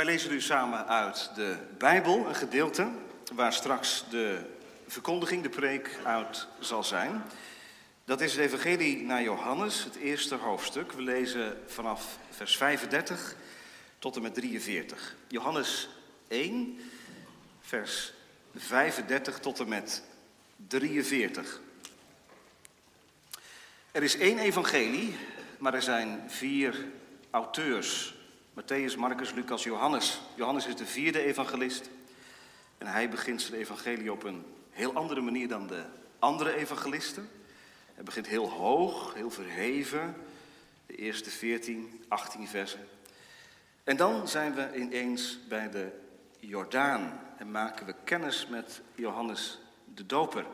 Wij lezen nu samen uit de Bijbel een gedeelte waar straks de verkondiging, de preek uit zal zijn. Dat is het Evangelie naar Johannes, het eerste hoofdstuk. We lezen vanaf vers 35 tot en met 43. Johannes 1, vers 35 tot en met 43. Er is één evangelie, maar er zijn vier auteurs. Matthäus, Marcus, Lucas, Johannes. Johannes is de vierde evangelist. En hij begint zijn evangelie op een heel andere manier dan de andere evangelisten. Hij begint heel hoog, heel verheven. De eerste 14, 18 versen. En dan zijn we ineens bij de Jordaan en maken we kennis met Johannes de Doper.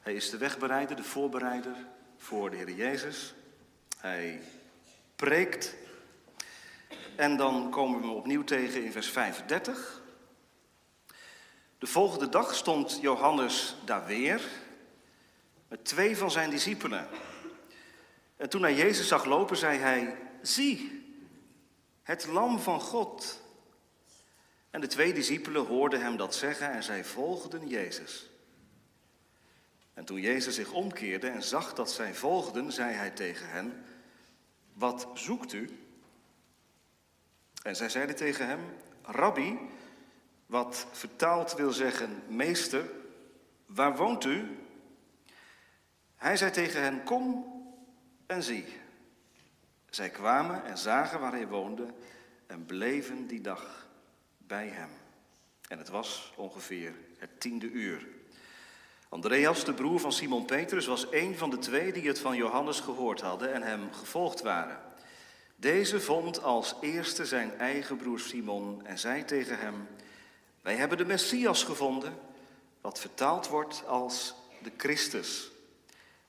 Hij is de wegbereider, de voorbereider voor de Heer Jezus. Hij preekt. En dan komen we opnieuw tegen in vers 35. De volgende dag stond Johannes daar weer met twee van zijn discipelen. En toen hij Jezus zag lopen, zei hij: Zie, het Lam van God. En de twee discipelen hoorden hem dat zeggen en zij volgden Jezus. En toen Jezus zich omkeerde en zag dat zij volgden, zei hij tegen hen: Wat zoekt u? En zij zeiden tegen hem: Rabbi, wat vertaald wil zeggen meester, waar woont u? Hij zei tegen hen: Kom en zie. Zij kwamen en zagen waar hij woonde en bleven die dag bij hem. En het was ongeveer het tiende uur. Andreas, de broer van Simon Petrus, was een van de twee die het van Johannes gehoord hadden en hem gevolgd waren. Deze vond als eerste zijn eigen broer Simon en zei tegen hem: Wij hebben de Messias gevonden, wat vertaald wordt als de Christus.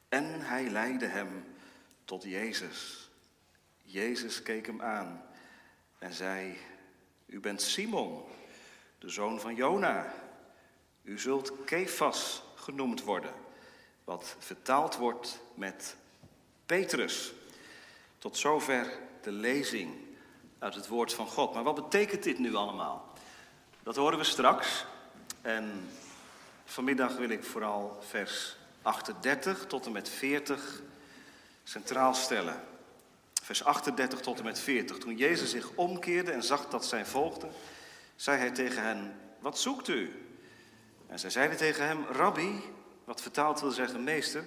En hij leidde hem tot Jezus. Jezus keek hem aan en zei: U bent Simon, de zoon van Jona. U zult Kefas genoemd worden, wat vertaald wordt met Petrus. Tot zover de lezing uit het woord van God. Maar wat betekent dit nu allemaal? Dat horen we straks. En vanmiddag wil ik vooral vers 38 tot en met 40 centraal stellen. Vers 38 tot en met 40. Toen Jezus zich omkeerde en zag dat zij volgden, zei hij tegen hen: Wat zoekt u? En zij zeiden tegen hem, Rabbi, wat vertaald wil zeggen meester,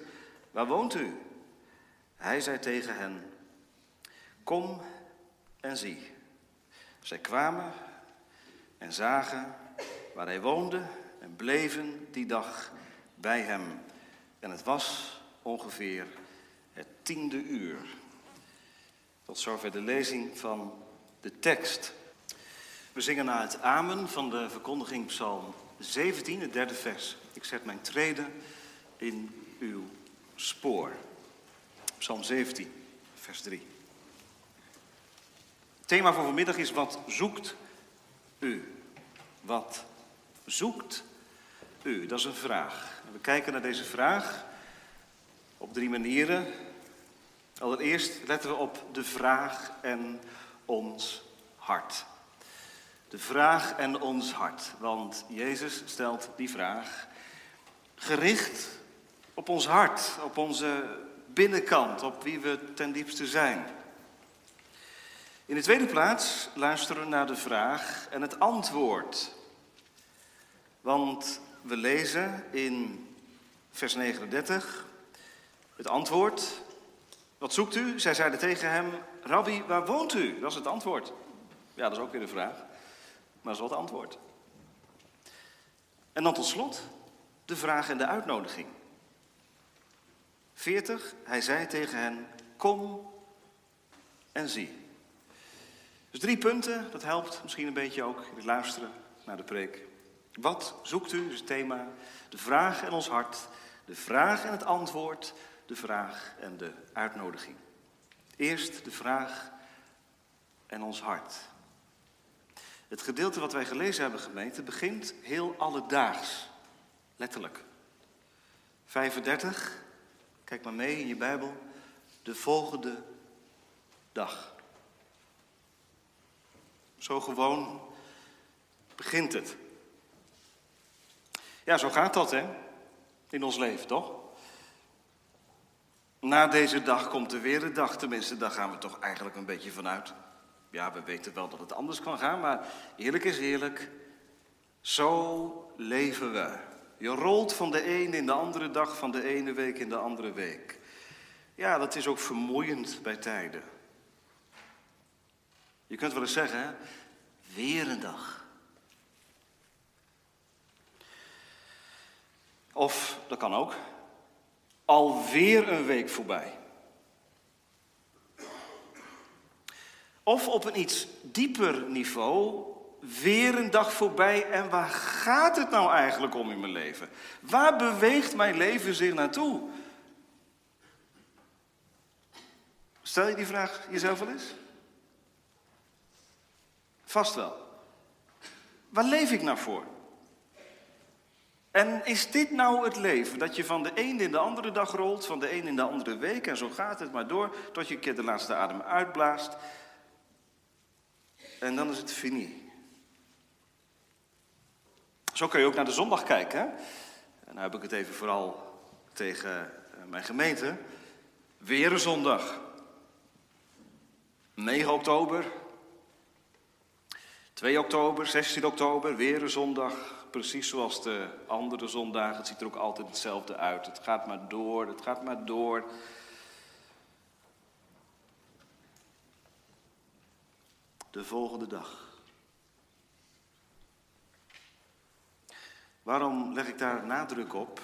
waar woont u? Hij zei tegen hen, kom en zie. Zij kwamen en zagen waar hij woonde en bleven die dag bij hem. En het was ongeveer het tiende uur. Tot zover de lezing van de tekst. We zingen na het amen van de verkondiging Psalm 17, het derde vers. Ik zet mijn treden in uw spoor. Psalm 17, vers 3. Thema voor vanmiddag is wat zoekt u? Wat zoekt u? Dat is een vraag. We kijken naar deze vraag op drie manieren. Allereerst letten we op de vraag en ons hart. De vraag en ons hart. Want Jezus stelt die vraag gericht op ons hart, op onze binnenkant, op wie we ten diepste zijn. In de tweede plaats luisteren we naar de vraag en het antwoord. Want we lezen in vers 39 het antwoord. Wat zoekt u? Zij zeiden tegen hem, Rabbi, waar woont u? Dat is het antwoord. Ja, dat is ook weer de vraag. Maar dat is wat antwoord. En dan tot slot de vraag en de uitnodiging. 40, hij zei tegen hen, kom en zie. Dus drie punten, dat helpt misschien een beetje ook in het luisteren naar de preek. Wat zoekt u, is het thema. De vraag en ons hart, de vraag en het antwoord, de vraag en de uitnodiging. Eerst de vraag en ons hart. Het gedeelte wat wij gelezen hebben, gemeente, begint heel alledaags. Letterlijk. 35, kijk maar mee in je Bijbel. De volgende dag. Zo gewoon begint het. Ja, zo gaat dat, hè? In ons leven, toch? Na deze dag komt er weer een dag, tenminste, daar gaan we toch eigenlijk een beetje vanuit. Ja, we weten wel dat het anders kan gaan, maar eerlijk is eerlijk. Zo leven we. Je rolt van de ene in de andere dag, van de ene week in de andere week. Ja, dat is ook vermoeiend bij tijden. Je kunt wel eens zeggen, hè? weer een dag. Of, dat kan ook, alweer een week voorbij. Of op een iets dieper niveau, weer een dag voorbij en waar gaat het nou eigenlijk om in mijn leven? Waar beweegt mijn leven zich naartoe? Stel je die vraag jezelf wel eens? Vast wel. Waar leef ik nou voor? En is dit nou het leven? Dat je van de ene in de andere dag rolt, van de een in de andere week en zo gaat het maar door tot je een keer de laatste adem uitblaast. En dan is het fini. Zo kun je ook naar de zondag kijken. Hè? En nu heb ik het even vooral tegen eh, mijn gemeente. Weer een zondag. 9 oktober. 2 oktober, 16 oktober, weer een zondag precies zoals de andere zondagen. Het ziet er ook altijd hetzelfde uit. Het gaat maar door, het gaat maar door. De volgende dag. Waarom leg ik daar nadruk op?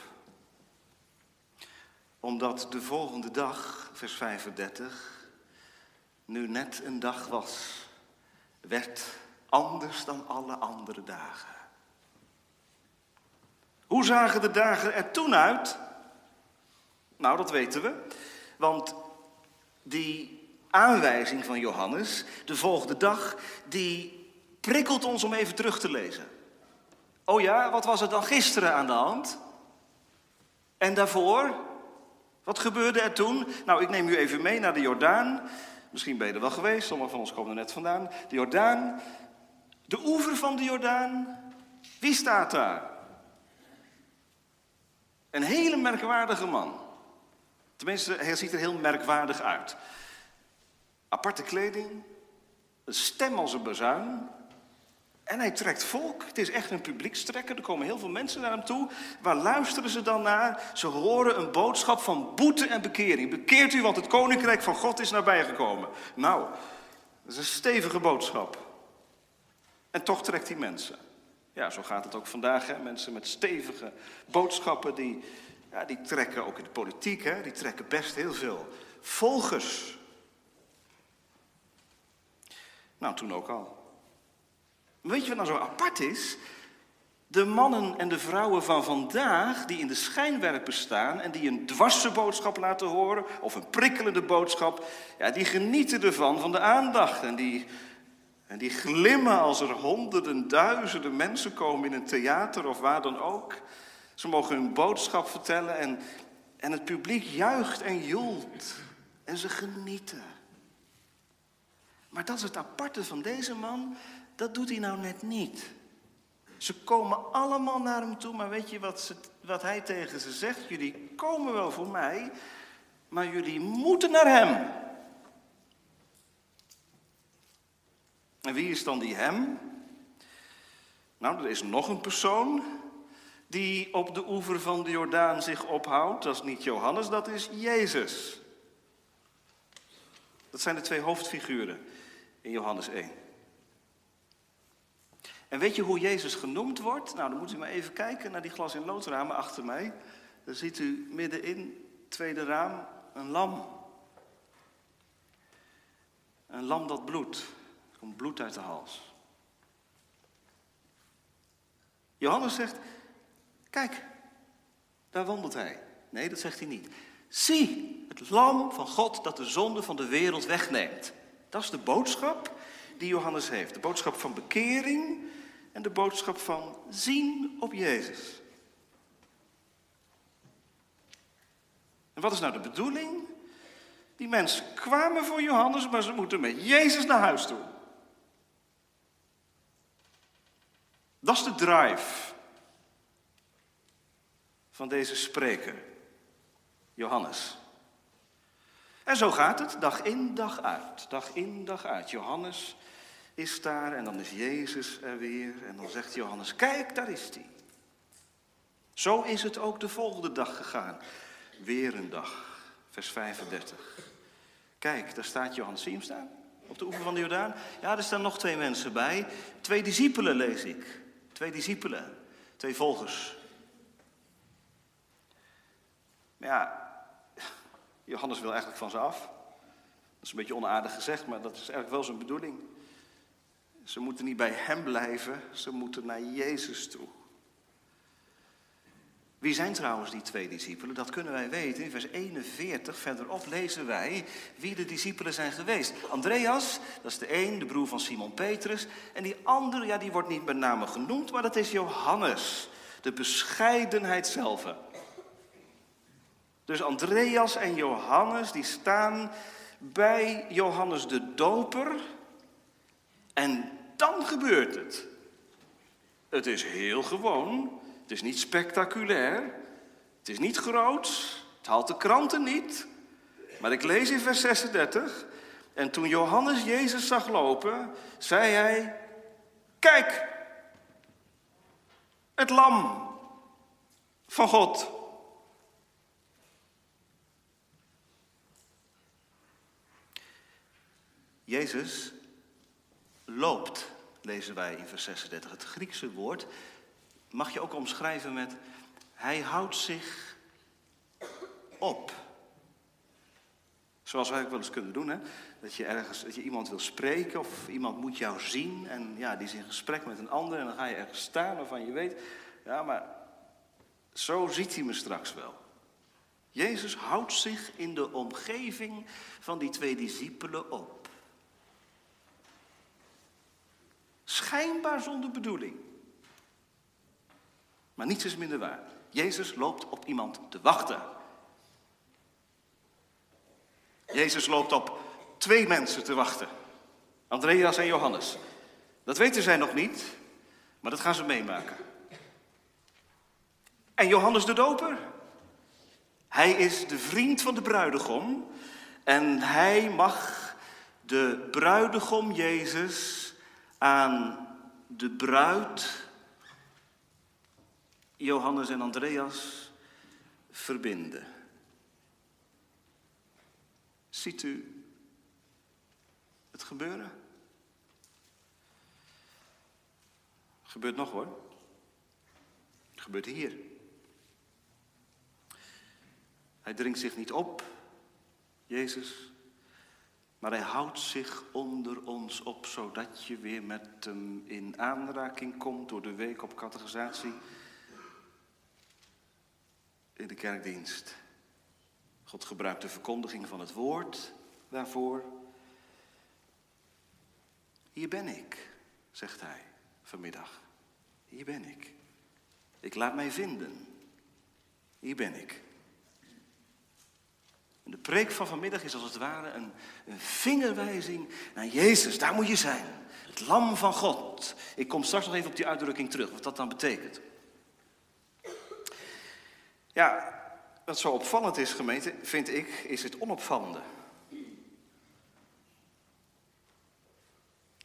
Omdat de volgende dag, vers 35, nu net een dag was, werd anders dan alle andere dagen. Hoe zagen de dagen er toen uit? Nou, dat weten we. Want die aanwijzing van Johannes, de volgende dag, die prikkelt ons om even terug te lezen. Oh ja, wat was er dan gisteren aan de hand? En daarvoor? Wat gebeurde er toen? Nou, ik neem u even mee naar de Jordaan. Misschien ben je er wel geweest, sommigen van ons komen er net vandaan. De Jordaan, de oever van de Jordaan. Wie staat daar? Een hele merkwaardige man. Tenminste, hij ziet er heel merkwaardig uit. Aparte kleding, een stem als een bazuin. En hij trekt volk. Het is echt een publiekstrekker. Er komen heel veel mensen naar hem toe. Waar luisteren ze dan naar? Ze horen een boodschap van boete en bekering. Bekeert u, want het koninkrijk van God is nabijgekomen. Nou, dat is een stevige boodschap. En toch trekt hij mensen. Ja, zo gaat het ook vandaag. Hè? Mensen met stevige boodschappen, die, ja, die trekken ook in de politiek, hè? die trekken best heel veel volgers. Nou, toen ook al. Weet je wat nou zo apart is? De mannen en de vrouwen van vandaag, die in de schijnwerpen staan en die een dwarse boodschap laten horen, of een prikkelende boodschap, ja, die genieten ervan, van de aandacht. En die en die glimmen als er honderden, duizenden mensen komen in een theater of waar dan ook. Ze mogen hun boodschap vertellen en, en het publiek juicht en joelt. En ze genieten. Maar dat is het aparte van deze man, dat doet hij nou net niet. Ze komen allemaal naar hem toe, maar weet je wat, ze, wat hij tegen ze zegt? Jullie komen wel voor mij, maar jullie moeten naar hem. En wie is dan die hem? Nou, er is nog een persoon die op de oever van de Jordaan zich ophoudt. Dat is niet Johannes, dat is Jezus. Dat zijn de twee hoofdfiguren in Johannes 1. En weet je hoe Jezus genoemd wordt? Nou, dan moet u maar even kijken naar die glas- in loodramen achter mij. Dan ziet u middenin, tweede raam, een lam. Een lam dat bloedt bloed uit de hals. Johannes zegt, kijk, daar wandelt hij. Nee, dat zegt hij niet. Zie, het lam van God dat de zonde van de wereld wegneemt. Dat is de boodschap die Johannes heeft. De boodschap van bekering en de boodschap van zien op Jezus. En wat is nou de bedoeling? Die mensen kwamen voor Johannes, maar ze moeten met Jezus naar huis toe. Dat is de drive van deze spreker, Johannes. En zo gaat het, dag in, dag uit. Dag in, dag uit. Johannes is daar en dan is Jezus er weer. En dan zegt Johannes, kijk, daar is hij. Zo is het ook de volgende dag gegaan. Weer een dag, vers 35. Kijk, daar staat Johannes. Zie je hem staan? Op de oever van de Jordaan? Ja, er staan nog twee mensen bij. Twee discipelen lees ik. Twee discipelen. Twee volgers. Maar ja, Johannes wil eigenlijk van ze af. Dat is een beetje onaardig gezegd, maar dat is eigenlijk wel zijn bedoeling. Ze moeten niet bij hem blijven, ze moeten naar Jezus toe. Wie zijn trouwens die twee discipelen? Dat kunnen wij weten. In vers 41 verderop lezen wij wie de discipelen zijn geweest. Andreas, dat is de een, de broer van Simon Petrus. En die andere, ja, die wordt niet met name genoemd, maar dat is Johannes. De bescheidenheid zelf. Dus Andreas en Johannes, die staan bij Johannes de Doper. En dan gebeurt het. Het is heel gewoon. Het is niet spectaculair. Het is niet groot. Het haalt de kranten niet. Maar ik lees in vers 36. En toen Johannes Jezus zag lopen, zei hij: Kijk, het lam van God. Jezus loopt, lezen wij in vers 36. Het Griekse woord mag je ook omschrijven met hij houdt zich op. Zoals wij ook wel eens kunnen doen, hè? Dat je ergens, dat je iemand wil spreken of iemand moet jou zien en ja, die is in gesprek met een ander en dan ga je ergens staan waarvan je weet, ja, maar zo ziet hij me straks wel. Jezus houdt zich in de omgeving van die twee discipelen op. Schijnbaar zonder bedoeling. Maar niets is minder waar. Jezus loopt op iemand te wachten. Jezus loopt op twee mensen te wachten. Andreas en Johannes. Dat weten zij nog niet, maar dat gaan ze meemaken. En Johannes de Doper. Hij is de vriend van de bruidegom. En hij mag de bruidegom Jezus aan de bruid, Johannes en Andreas, verbinden. Ziet u het gebeuren? Gebeurt nog hoor. Het gebeurt hier. Hij dringt zich niet op, Jezus, maar hij houdt zich onder ons op, zodat je weer met hem in aanraking komt door de week op categorisatie in de kerkdienst. God gebruikt de verkondiging van het woord daarvoor. Hier ben ik, zegt hij vanmiddag. Hier ben ik. Ik laat mij vinden. Hier ben ik. En de preek van vanmiddag is als het ware een, een vingerwijzing naar Jezus. Daar moet je zijn. Het lam van God. Ik kom straks nog even op die uitdrukking terug, wat dat dan betekent. Ja, wat zo opvallend is, gemeente, vind ik, is het onopvallende.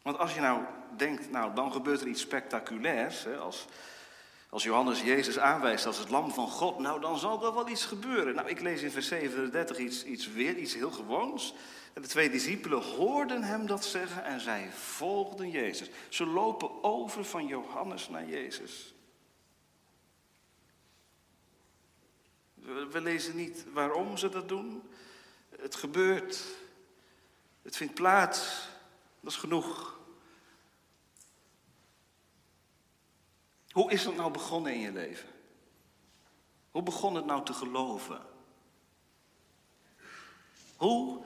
Want als je nou denkt, nou dan gebeurt er iets spectaculairs, hè, als als Johannes Jezus aanwijst als het lam van God, nou dan zal er wel iets gebeuren. Nou, ik lees in vers 37 iets, iets weer, iets heel gewoons. En de twee discipelen hoorden hem dat zeggen en zij volgden Jezus. Ze lopen over van Johannes naar Jezus. We, lezen niet waarom ze dat doen. Het gebeurt. Het vindt plaats. Dat is genoeg. Hoe is het nou begonnen in je leven? Hoe begon het nou te geloven? Hoe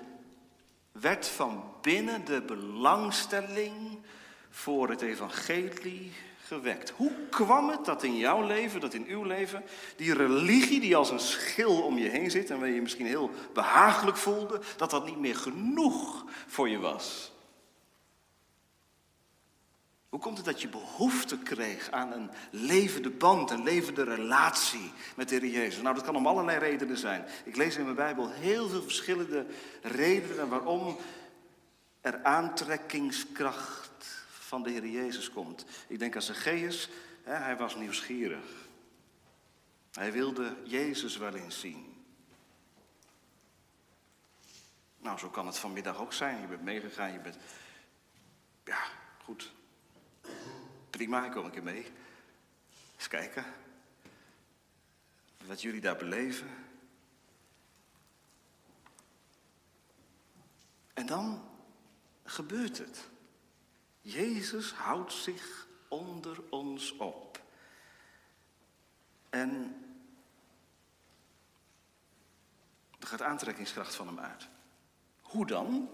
werd van binnen de belangstelling voor het evangelie gewekt? Hoe kwam het dat in jouw leven, dat in uw leven, die religie die als een schil om je heen zit en waar je je misschien heel behagelijk voelde, dat dat niet meer genoeg voor je was? Hoe komt het dat je behoefte kreeg aan een levende band, een levende relatie met de Heer Jezus? Nou, dat kan om allerlei redenen zijn. Ik lees in mijn Bijbel heel veel verschillende redenen waarom er aantrekkingskracht van de Heer Jezus komt. Ik denk aan Zacchaeus, hij was nieuwsgierig. Hij wilde Jezus wel eens zien. Nou, zo kan het vanmiddag ook zijn. Je bent meegegaan, je bent. Ja, goed. Prima, ik kom een keer mee. Eens kijken. Wat jullie daar beleven. En dan gebeurt het. Jezus houdt zich onder ons op. En er gaat aantrekkingskracht van hem uit. Hoe dan?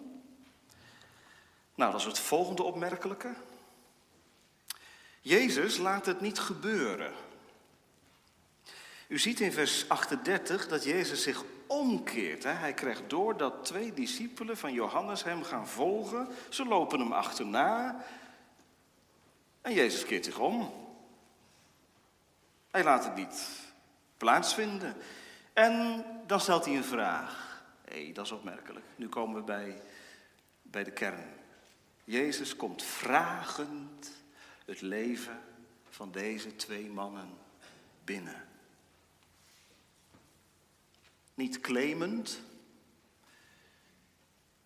Nou, dat is het volgende opmerkelijke. Jezus laat het niet gebeuren. U ziet in vers 38 dat Jezus zich omkeert. Hè? Hij krijgt door dat twee discipelen van Johannes hem gaan volgen. Ze lopen hem achterna. En Jezus keert zich om. Hij laat het niet plaatsvinden. En dan stelt hij een vraag. Hé, hey, dat is opmerkelijk. Nu komen we bij, bij de kern. Jezus komt vragend het leven van deze twee mannen binnen. Niet claimend,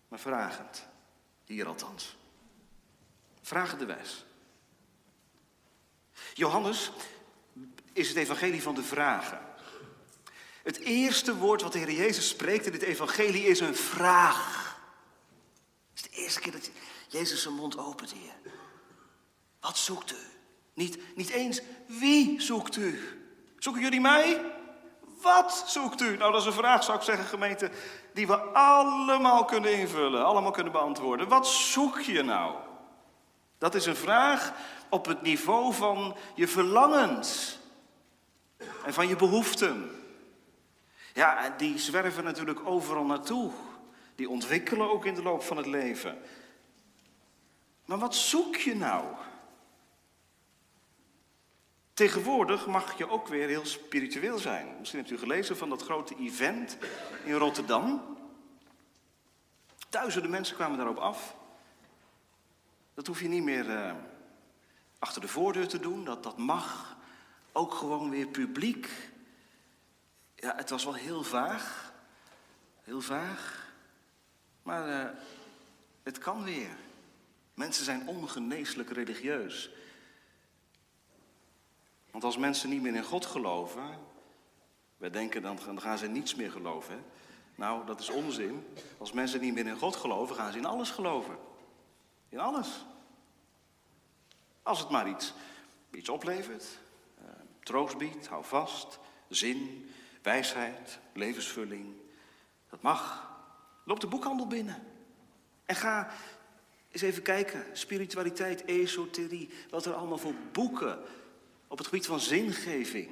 maar vragend. Hier althans. Vragende wijs. Johannes is het evangelie van de vragen. Het eerste woord wat de Heer Jezus spreekt in dit evangelie is een vraag. Het is de eerste keer dat Jezus zijn mond opent hier. Wat zoekt u? Niet, niet eens wie zoekt u? Zoeken jullie mij? Wat zoekt u? Nou, dat is een vraag, zou ik zeggen, gemeente, die we allemaal kunnen invullen, allemaal kunnen beantwoorden. Wat zoek je nou? Dat is een vraag op het niveau van je verlangens en van je behoeften. Ja, die zwerven natuurlijk overal naartoe. Die ontwikkelen ook in de loop van het leven. Maar wat zoek je nou? Tegenwoordig mag je ook weer heel spiritueel zijn. Misschien hebt u gelezen van dat grote event in Rotterdam. Duizenden mensen kwamen daarop af. Dat hoef je niet meer uh, achter de voordeur te doen. Dat, dat mag ook gewoon weer publiek. Ja, het was wel heel vaag. Heel vaag. Maar uh, het kan weer. Mensen zijn ongeneeslijk religieus. Want als mensen niet meer in God geloven, wij denken dan, gaan ze niets meer geloven. Hè? Nou, dat is onzin. Als mensen niet meer in God geloven, gaan ze in alles geloven. In alles. Als het maar iets, iets oplevert, uh, troost biedt, hou vast, zin, wijsheid, levensvulling. Dat mag. Loop de boekhandel binnen. En ga eens even kijken. Spiritualiteit, esoterie, wat er allemaal voor boeken op het gebied van zingeving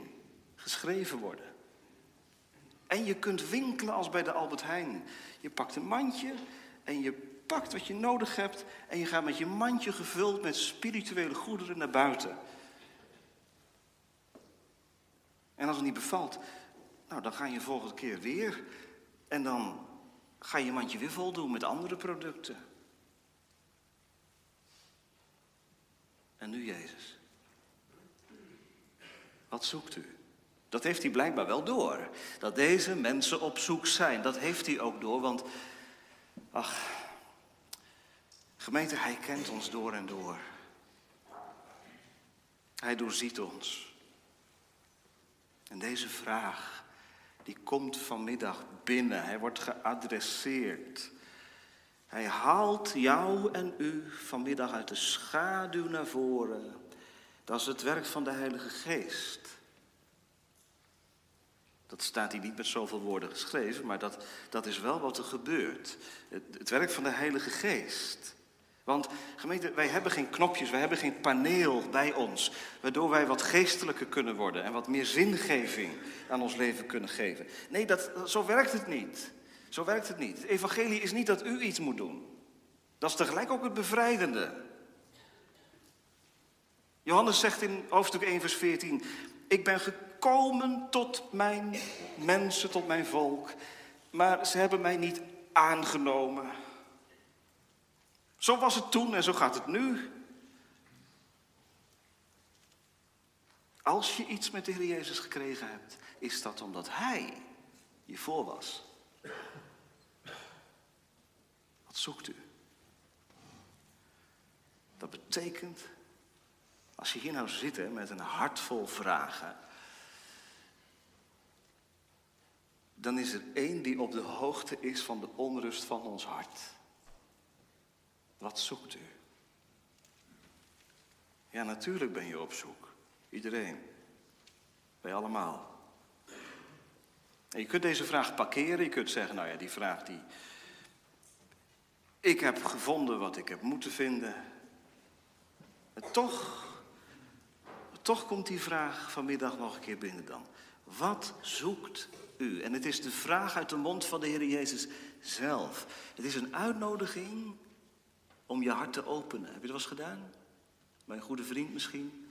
geschreven worden. En je kunt winkelen als bij de Albert Heijn. Je pakt een mandje en je pakt wat je nodig hebt en je gaat met je mandje gevuld met spirituele goederen naar buiten. En als het niet bevalt, nou dan ga je volgende keer weer en dan ga je mandje weer vol doen met andere producten. En nu Jezus. Wat zoekt u? Dat heeft hij blijkbaar wel door. Dat deze mensen op zoek zijn. Dat heeft hij ook door, want. Ach. Gemeente, hij kent ons door en door. Hij doorziet ons. En deze vraag, die komt vanmiddag binnen. Hij wordt geadresseerd. Hij haalt jou en u vanmiddag uit de schaduw naar voren. Dat is het werk van de Heilige Geest. Dat staat hier niet met zoveel woorden geschreven, maar dat, dat is wel wat er gebeurt. Het, het werk van de Heilige Geest. Want gemeente, wij hebben geen knopjes, wij hebben geen paneel bij ons, waardoor wij wat geestelijker kunnen worden en wat meer zingeving aan ons leven kunnen geven. Nee, dat, zo werkt het niet. Zo werkt het niet. Het evangelie is niet dat u iets moet doen. Dat is tegelijk ook het bevrijdende. Johannes zegt in hoofdstuk 1, vers 14: Ik ben gekomen tot mijn mensen, tot mijn volk, maar ze hebben mij niet aangenomen. Zo was het toen en zo gaat het nu. Als je iets met de Heer Jezus gekregen hebt, is dat omdat Hij je voor was. Wat zoekt u? Dat betekent, als je hier nou zit met een hart vol vragen, dan is er één die op de hoogte is van de onrust van ons hart. Wat zoekt u? Ja, natuurlijk ben je op zoek. Iedereen. Wij allemaal. En je kunt deze vraag parkeren. Je kunt zeggen, nou ja, die vraag die... Ik heb gevonden wat ik heb moeten vinden. En toch, toch komt die vraag vanmiddag nog een keer binnen dan. Wat zoekt u? En het is de vraag uit de mond van de Heer Jezus zelf. Het is een uitnodiging om je hart te openen. Heb je dat wel eens gedaan? Mijn goede vriend misschien?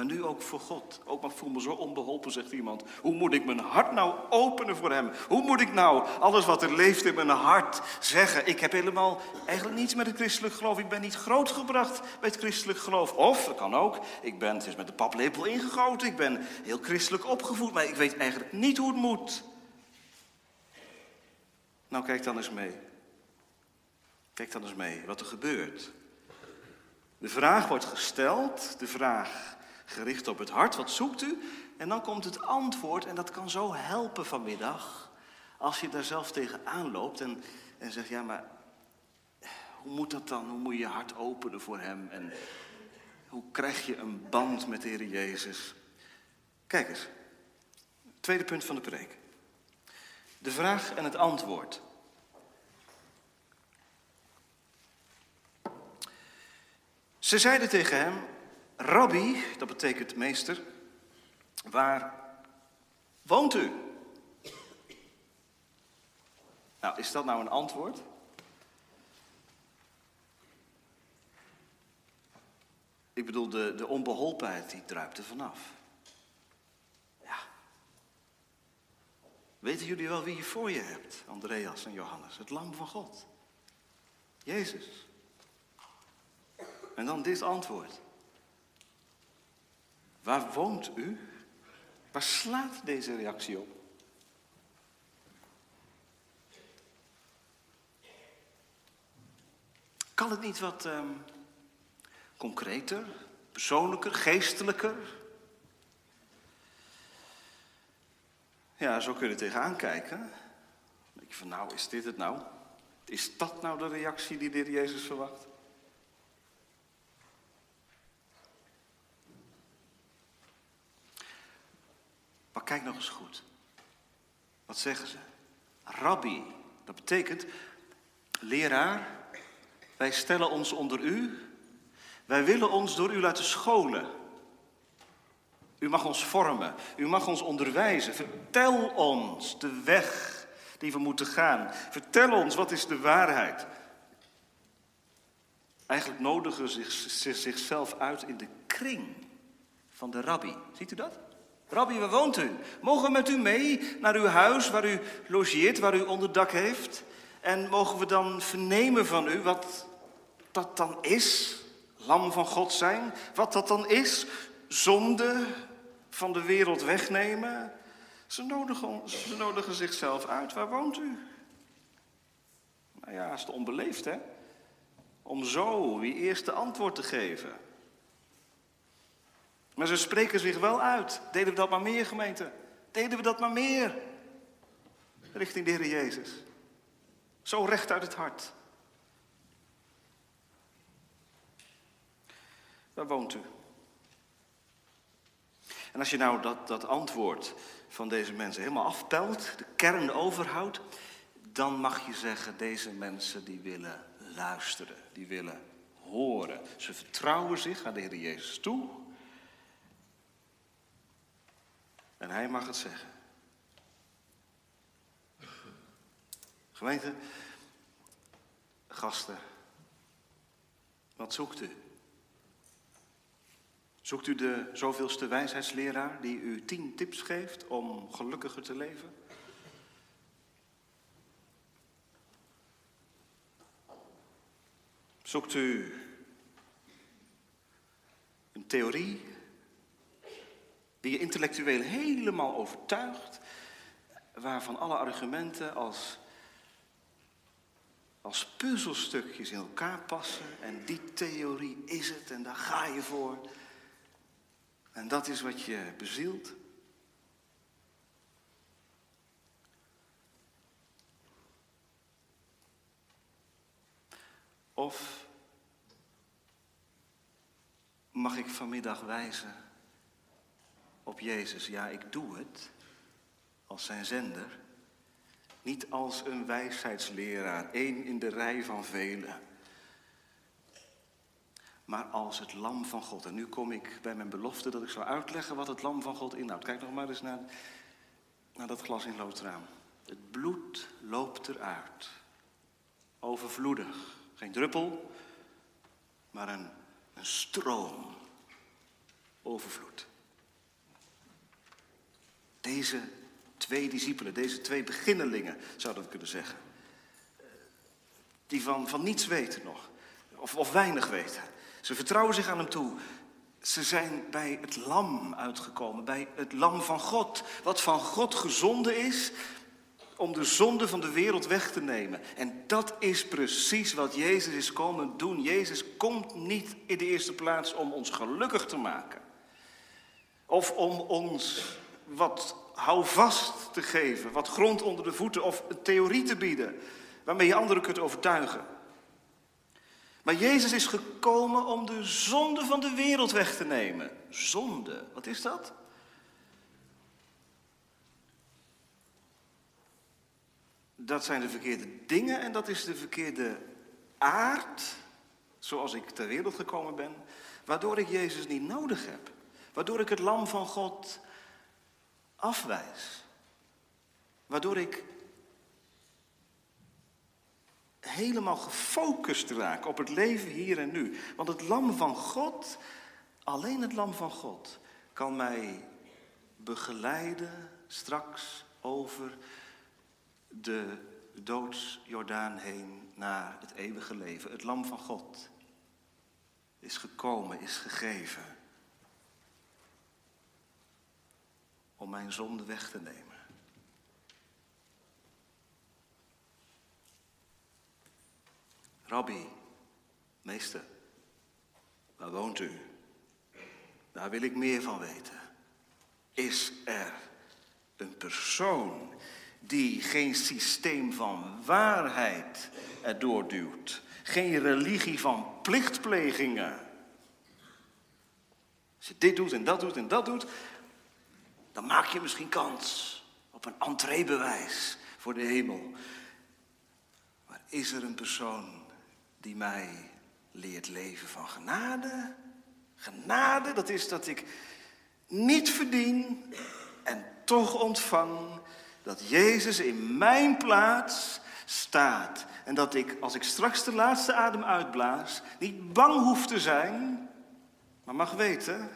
Maar nu ook voor God. Ook maar voel me zo onbeholpen, zegt iemand. Hoe moet ik mijn hart nou openen voor Hem? Hoe moet ik nou alles wat er leeft in mijn hart zeggen? Ik heb helemaal eigenlijk niets met het christelijk geloof. Ik ben niet grootgebracht bij het christelijk geloof. Of, dat kan ook, ik ben, het met de paplepel ingegoten. Ik ben heel christelijk opgevoed, maar ik weet eigenlijk niet hoe het moet. Nou, kijk dan eens mee. Kijk dan eens mee wat er gebeurt. De vraag wordt gesteld, de vraag gericht op het hart. Wat zoekt u? En dan komt het antwoord en dat kan zo helpen vanmiddag. Als je daar zelf tegenaan loopt en, en zegt, ja maar hoe moet dat dan? Hoe moet je je hart openen voor hem? En hoe krijg je een band met de Heer Jezus? Kijk eens, tweede punt van de preek. De vraag en het antwoord. Ze zeiden tegen hem, Rabbi, dat betekent meester, waar woont u? Nou, is dat nou een antwoord? Ik bedoel, de, de onbeholpenheid die druipt er vanaf. Ja. Weten jullie wel wie je voor je hebt, Andreas en Johannes? Het lam van God. Jezus. En dan dit antwoord. Waar woont u? Waar slaat deze reactie op? Kan het niet wat um, concreter, persoonlijker, geestelijker? Ja, zo kun je er tegenaan kijken. Dan denk je van, nou, is dit het nou? Is dat nou de reactie die de Jezus verwacht? Maar kijk nog eens goed. Wat zeggen ze? Rabbi, dat betekent leraar, wij stellen ons onder u. Wij willen ons door u laten scholen. U mag ons vormen, u mag ons onderwijzen. Vertel ons de weg die we moeten gaan. Vertel ons wat is de waarheid. Eigenlijk nodigen ze zichzelf uit in de kring van de rabbi. Ziet u dat? Rabbi, waar woont u? Mogen we met u mee naar uw huis waar u logeert, waar u onderdak heeft? En mogen we dan vernemen van u wat dat dan is? Lam van God zijn? Wat dat dan is? Zonde van de wereld wegnemen? Ze nodigen, ze nodigen zichzelf uit. Waar woont u? Nou ja, is het onbeleefd, hè? Om zo wie eerste antwoord te geven. Maar ze spreken zich wel uit. Deden we dat maar meer, gemeente? Deden we dat maar meer? Richting de Heer Jezus. Zo recht uit het hart. Waar woont u? En als je nou dat, dat antwoord van deze mensen helemaal aftelt, de kern overhoudt, dan mag je zeggen, deze mensen die willen luisteren, die willen horen. Ze vertrouwen zich aan de Heer Jezus toe. En hij mag het zeggen. Gemeente, gasten, wat zoekt u? Zoekt u de zoveelste wijsheidsleraar die u tien tips geeft om gelukkiger te leven? Zoekt u een theorie die je intellectueel helemaal overtuigt, waarvan alle argumenten als, als puzzelstukjes in elkaar passen en die theorie is het en daar ga je voor. En dat is wat je bezielt. Of mag ik vanmiddag wijzen op Jezus? Ja, ik doe het als zijn zender. Niet als een wijsheidsleraar, één in de rij van velen. Maar als het lam van God. En nu kom ik bij mijn belofte dat ik zal uitleggen wat het lam van God inhoudt. Kijk nog maar eens naar, naar dat glas in loodraam. Het bloed loopt eruit. Overvloedig. Geen druppel, maar een, een stroom. Overvloed. Deze twee discipelen, deze twee beginnelingen, zouden we kunnen zeggen. Die van, van niets weten nog, of, of weinig weten. Ze vertrouwen zich aan hem toe. Ze zijn bij het lam uitgekomen, bij het lam van God. Wat van God gezonden is om de zonde van de wereld weg te nemen. En dat is precies wat Jezus is komen doen. Jezus komt niet in de eerste plaats om ons gelukkig te maken. Of om ons wat houvast te geven, wat grond onder de voeten of een theorie te bieden waarmee je anderen kunt overtuigen. Maar Jezus is gekomen om de zonde van de wereld weg te nemen. Zonde, wat is dat? Dat zijn de verkeerde dingen en dat is de verkeerde aard, zoals ik ter wereld gekomen ben, waardoor ik Jezus niet nodig heb. Waardoor ik het lam van God afwijs. Waardoor ik helemaal gefocust raak op het leven hier en nu. Want het lam van God, alleen het lam van God, kan mij begeleiden straks over de doodsjordaan heen naar het eeuwige leven. Het lam van God is gekomen, is gegeven om mijn zonde weg te nemen. Rabbi, meester, waar woont u? Daar wil ik meer van weten. Is er een persoon die geen systeem van waarheid erdoor duwt? Geen religie van plichtplegingen? Als je dit doet en dat doet en dat doet, dan maak je misschien kans op een entreebewijs voor de hemel. Maar is er een persoon die mij leert leven van genade. Genade, dat is dat ik niet verdien en toch ontvang dat Jezus in mijn plaats staat. En dat ik, als ik straks de laatste adem uitblaas, niet bang hoef te zijn, maar mag weten,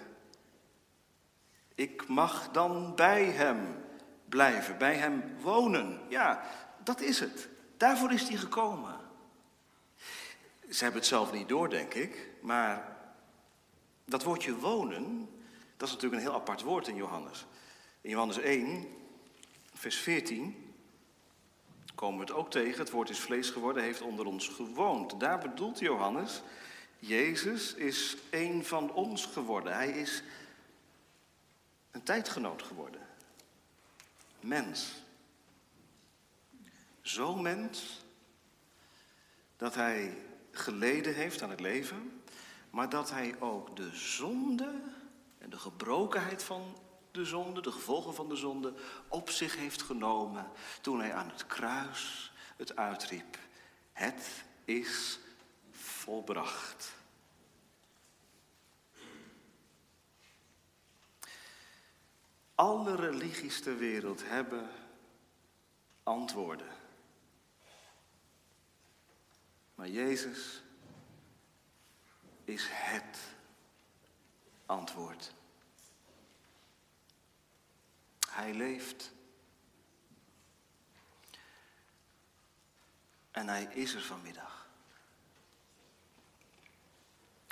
ik mag dan bij Hem blijven, bij Hem wonen. Ja, dat is het. Daarvoor is hij gekomen. Ze hebben het zelf niet door, denk ik. Maar dat woordje wonen, dat is natuurlijk een heel apart woord in Johannes. In Johannes 1, vers 14, komen we het ook tegen. Het woord is vlees geworden, heeft onder ons gewoond. Daar bedoelt Johannes, Jezus is een van ons geworden. Hij is een tijdgenoot geworden. Mens. Zo mens dat hij geleden heeft aan het leven, maar dat hij ook de zonde en de gebrokenheid van de zonde, de gevolgen van de zonde, op zich heeft genomen toen hij aan het kruis het uitriep. Het is volbracht. Alle religies ter wereld hebben antwoorden. Maar Jezus is het antwoord. Hij leeft. En hij is er vanmiddag.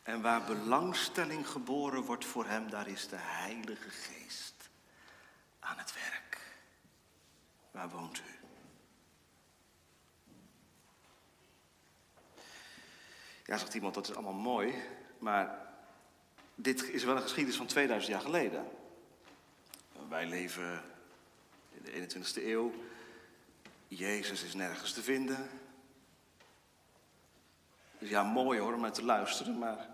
En waar belangstelling geboren wordt voor hem, daar is de Heilige Geest aan het werk. Waar woont u? Ja, zegt iemand, dat is allemaal mooi, maar dit is wel een geschiedenis van 2000 jaar geleden. Wij leven in de 21ste eeuw. Jezus is nergens te vinden. Dus ja, mooi hoor om naar te luisteren, maar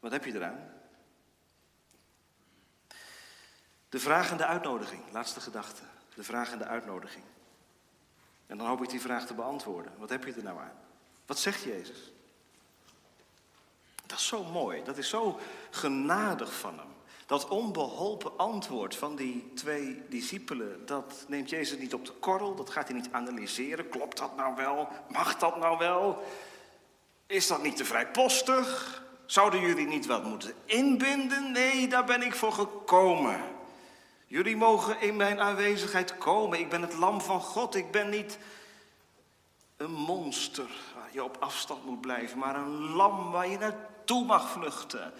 wat heb je eraan? De vraag en de uitnodiging, laatste gedachte. De vraag en de uitnodiging. En dan hoop ik die vraag te beantwoorden. Wat heb je er nou aan? Wat zegt Jezus? Dat is zo mooi, dat is zo genadig van hem. Dat onbeholpen antwoord van die twee discipelen, dat neemt Jezus niet op de korrel, dat gaat hij niet analyseren. Klopt dat nou wel? Mag dat nou wel? Is dat niet te vrijpostig? Zouden jullie niet wat moeten inbinden? Nee, daar ben ik voor gekomen. Jullie mogen in mijn aanwezigheid komen. Ik ben het lam van God. Ik ben niet een monster waar je op afstand moet blijven, maar een lam waar je naartoe mag vluchten.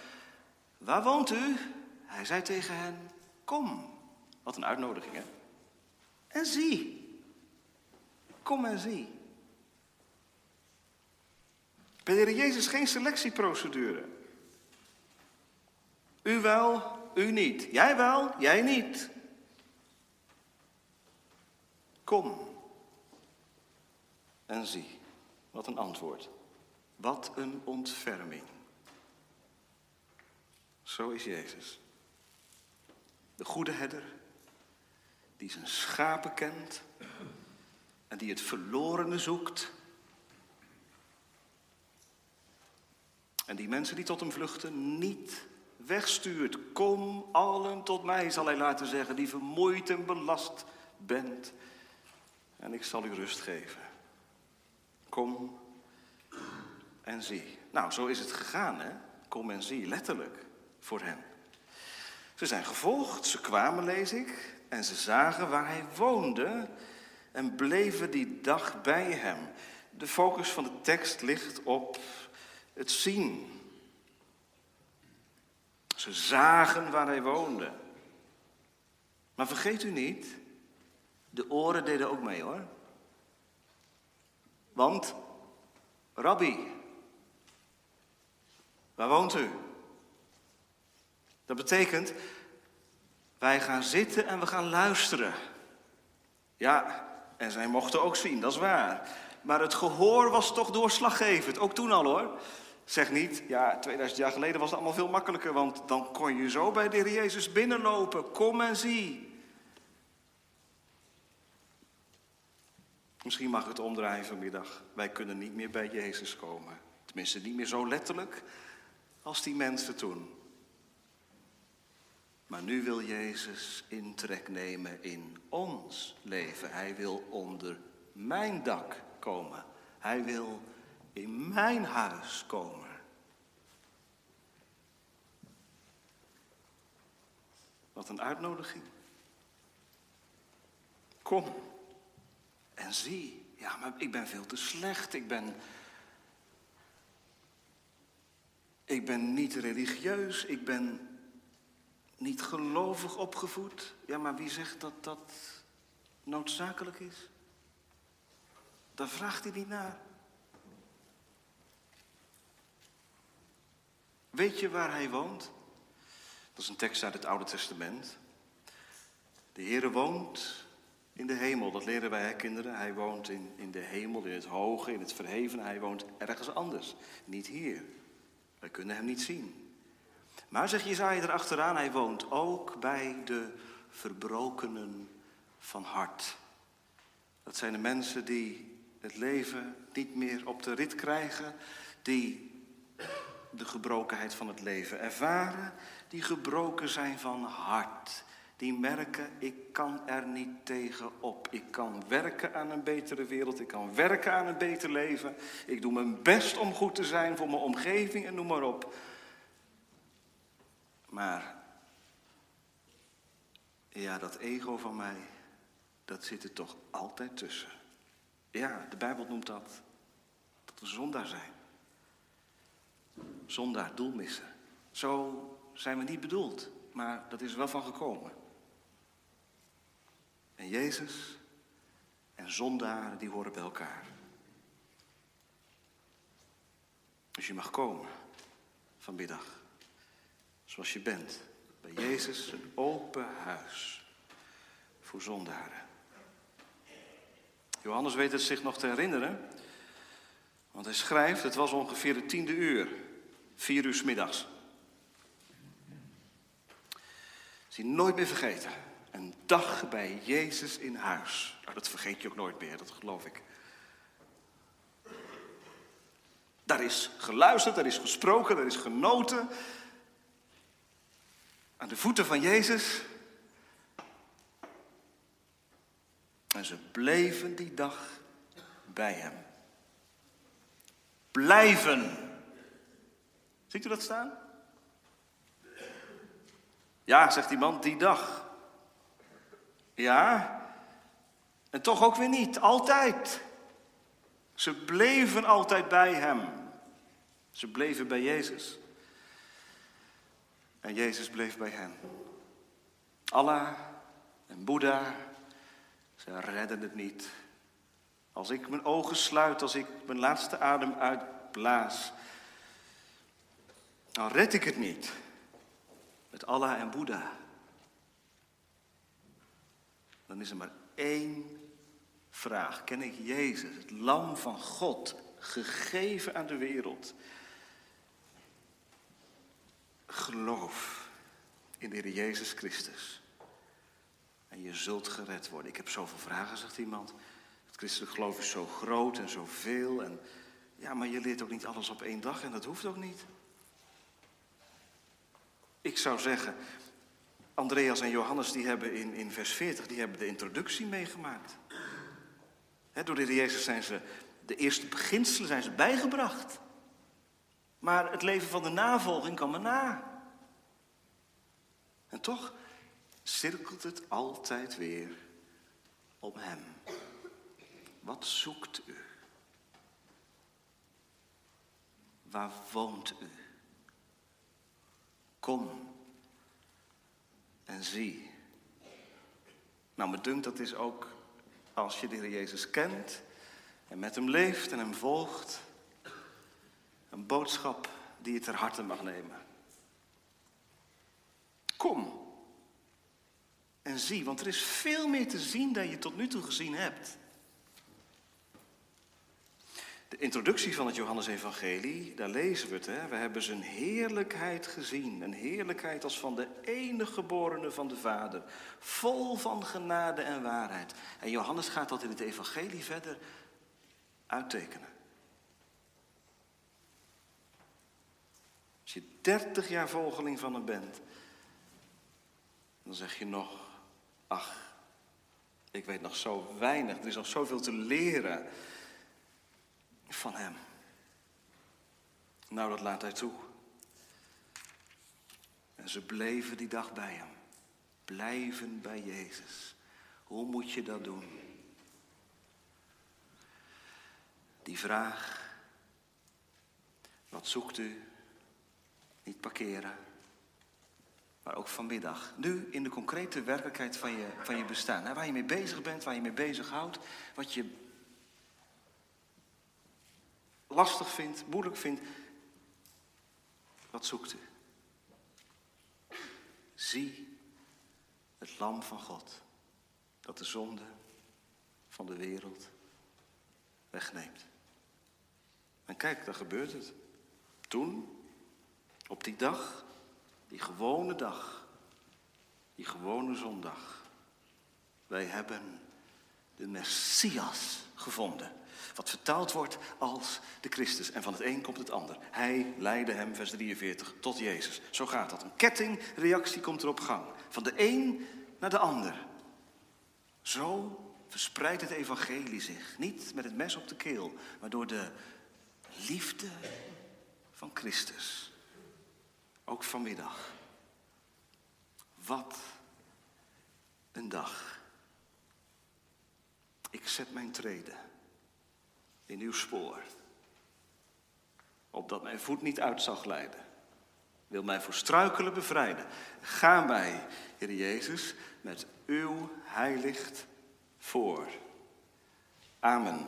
Waar woont u? Hij zei tegen hen, kom. Wat een uitnodiging, hè? En zie. Kom en zie. Bij de Heer Jezus geen selectieprocedure. U wel, u niet. Jij wel, jij niet. Kom en zie. Wat een antwoord. Wat een ontferming. Zo is Jezus. De goede herder, die zijn schapen kent en die het verlorene zoekt. En die mensen die tot hem vluchten niet wegstuurt. Kom allen tot mij, zal hij laten zeggen, die vermoeid en belast bent. En ik zal u rust geven. Kom en zie. Nou, zo is het gegaan, hè? Kom en zie, letterlijk, voor hen. Ze zijn gevolgd, ze kwamen, lees ik, en ze zagen waar hij woonde en bleven die dag bij hem. De focus van de tekst ligt op het zien. Ze zagen waar hij woonde. Maar vergeet u niet, de oren deden ook mee hoor. Want, Rabbi, waar woont u? Dat betekent, wij gaan zitten en we gaan luisteren. Ja, en zij mochten ook zien, dat is waar. Maar het gehoor was toch doorslaggevend, ook toen al hoor. Zeg niet, ja, 2000 jaar geleden was het allemaal veel makkelijker, want dan kon je zo bij de Heer Jezus binnenlopen. Kom en zie. Misschien mag het omdraaien vanmiddag. Wij kunnen niet meer bij Jezus komen. Tenminste, niet meer zo letterlijk als die mensen toen. Maar nu wil Jezus intrek nemen in ons leven. Hij wil onder mijn dak komen. Hij wil in mijn huis komen. Wat een uitnodiging. Kom en zie. Ja, maar ik ben veel te slecht. Ik ben. Ik ben niet religieus. Ik ben niet gelovig opgevoed. Ja, maar wie zegt dat dat noodzakelijk is? Daar vraagt hij niet naar. Weet je waar hij woont? Dat is een tekst uit het Oude Testament. De Heere woont in de hemel. Dat leren wij, hè, kinderen. Hij woont in, in de hemel, in het hoge, in het verheven. Hij woont ergens anders. Niet hier. Wij kunnen hem niet zien. Maar zeg Jezaja erachteraan, hij woont ook bij de verbrokenen van hart. Dat zijn de mensen die het leven niet meer op de rit krijgen, die de gebrokenheid van het leven ervaren, die gebroken zijn van hart. Die merken, ik kan er niet tegen op. Ik kan werken aan een betere wereld, ik kan werken aan een beter leven. Ik doe mijn best om goed te zijn voor mijn omgeving en noem maar op. Maar ja, dat ego van mij, dat zit er toch altijd tussen. Ja, de Bijbel noemt dat dat we zondaar zijn. Zondaar, doelmissen. Zo zijn we niet bedoeld, maar dat is er wel van gekomen. En Jezus en zondaren, die horen bij elkaar. Dus je mag komen vanmiddag, zoals je bent. Bij Jezus een open huis voor zondaren. Johannes weet het zich nog te herinneren, want hij schrijft, het was ongeveer de tiende uur, vier uur s middags. Is nooit meer vergeten. Een dag bij Jezus in huis. Nou, dat vergeet je ook nooit meer, dat geloof ik. Daar is geluisterd, daar is gesproken, daar is genoten. Aan de voeten van Jezus. En ze bleven die dag bij hem. Blijven. Ziet u dat staan? Ja, zegt die man, die dag. Ja, en toch ook weer niet, altijd. Ze bleven altijd bij hem. Ze bleven bij Jezus. En Jezus bleef bij hen. Allah en Boeddha, ze redden het niet. Als ik mijn ogen sluit, als ik mijn laatste adem uitblaas, dan red ik het niet. Met Allah en Boeddha. Dan is er maar één vraag. Ken ik Jezus, het lam van God, gegeven aan de wereld? Geloof in de Heer Jezus Christus. En je zult gered worden. Ik heb zoveel vragen, zegt iemand. Het christelijk geloof is zo groot en zoveel. En ja, maar je leert ook niet alles op één dag en dat hoeft ook niet. Ik zou zeggen, Andreas en Johannes die hebben in, in vers 40 die hebben de introductie meegemaakt. door de Jezus zijn ze, de eerste beginselen zijn ze bijgebracht. Maar het leven van de navolging kan maar na. En toch cirkelt het altijd weer om Hem. Wat zoekt u? Waar woont u? Kom en zie. Nou, me dunkt dat is ook als je de Heer Jezus kent en met hem leeft en hem volgt, een boodschap die je ter harte mag nemen. Kom en zie, want er is veel meer te zien dan je tot nu toe gezien hebt. De introductie van het Johannesevangelie, daar lezen we het. Hè? We hebben zijn heerlijkheid gezien. Een heerlijkheid als van de enige geborene van de Vader. Vol van genade en waarheid. En Johannes gaat dat in het evangelie verder uittekenen. Als je dertig jaar volgeling van hem bent, dan zeg je nog, ach, ik weet nog zo weinig, er is nog zoveel te leren van Hem. Nou, dat laat Hij toe. En ze bleven die dag bij Hem. Blijven bij Jezus. Hoe moet je dat doen? Die vraag, wat zoekt u? Niet parkeren, maar ook vanmiddag. Nu in de concrete werkelijkheid van je, van je bestaan. Waar je mee bezig bent, waar je mee bezighoudt, wat je lastig vindt, moeilijk vindt, wat zoekt u? Zie het lam van God, dat de zonde van de wereld wegneemt. En kijk, daar gebeurt het. Toen, op die dag, die gewone dag, die gewone zondag, wij hebben de Messias gevonden. Wat vertaald wordt als de Christus. En van het een komt het ander. Hij leidde hem, vers 43, tot Jezus. Zo gaat dat. Een kettingreactie komt er op gang. Van de een naar de ander. Zo verspreidt het evangelie zich. Niet met het mes op de keel, maar door de liefde van Christus. Ook vanmiddag. Wat een dag. Ik zet mijn treden in uw spoor, opdat mijn voet niet uit zal glijden. Wil mij voor struikelen bevrijden. Ga mij, Heer Jezus, met uw heilicht voor. Amen.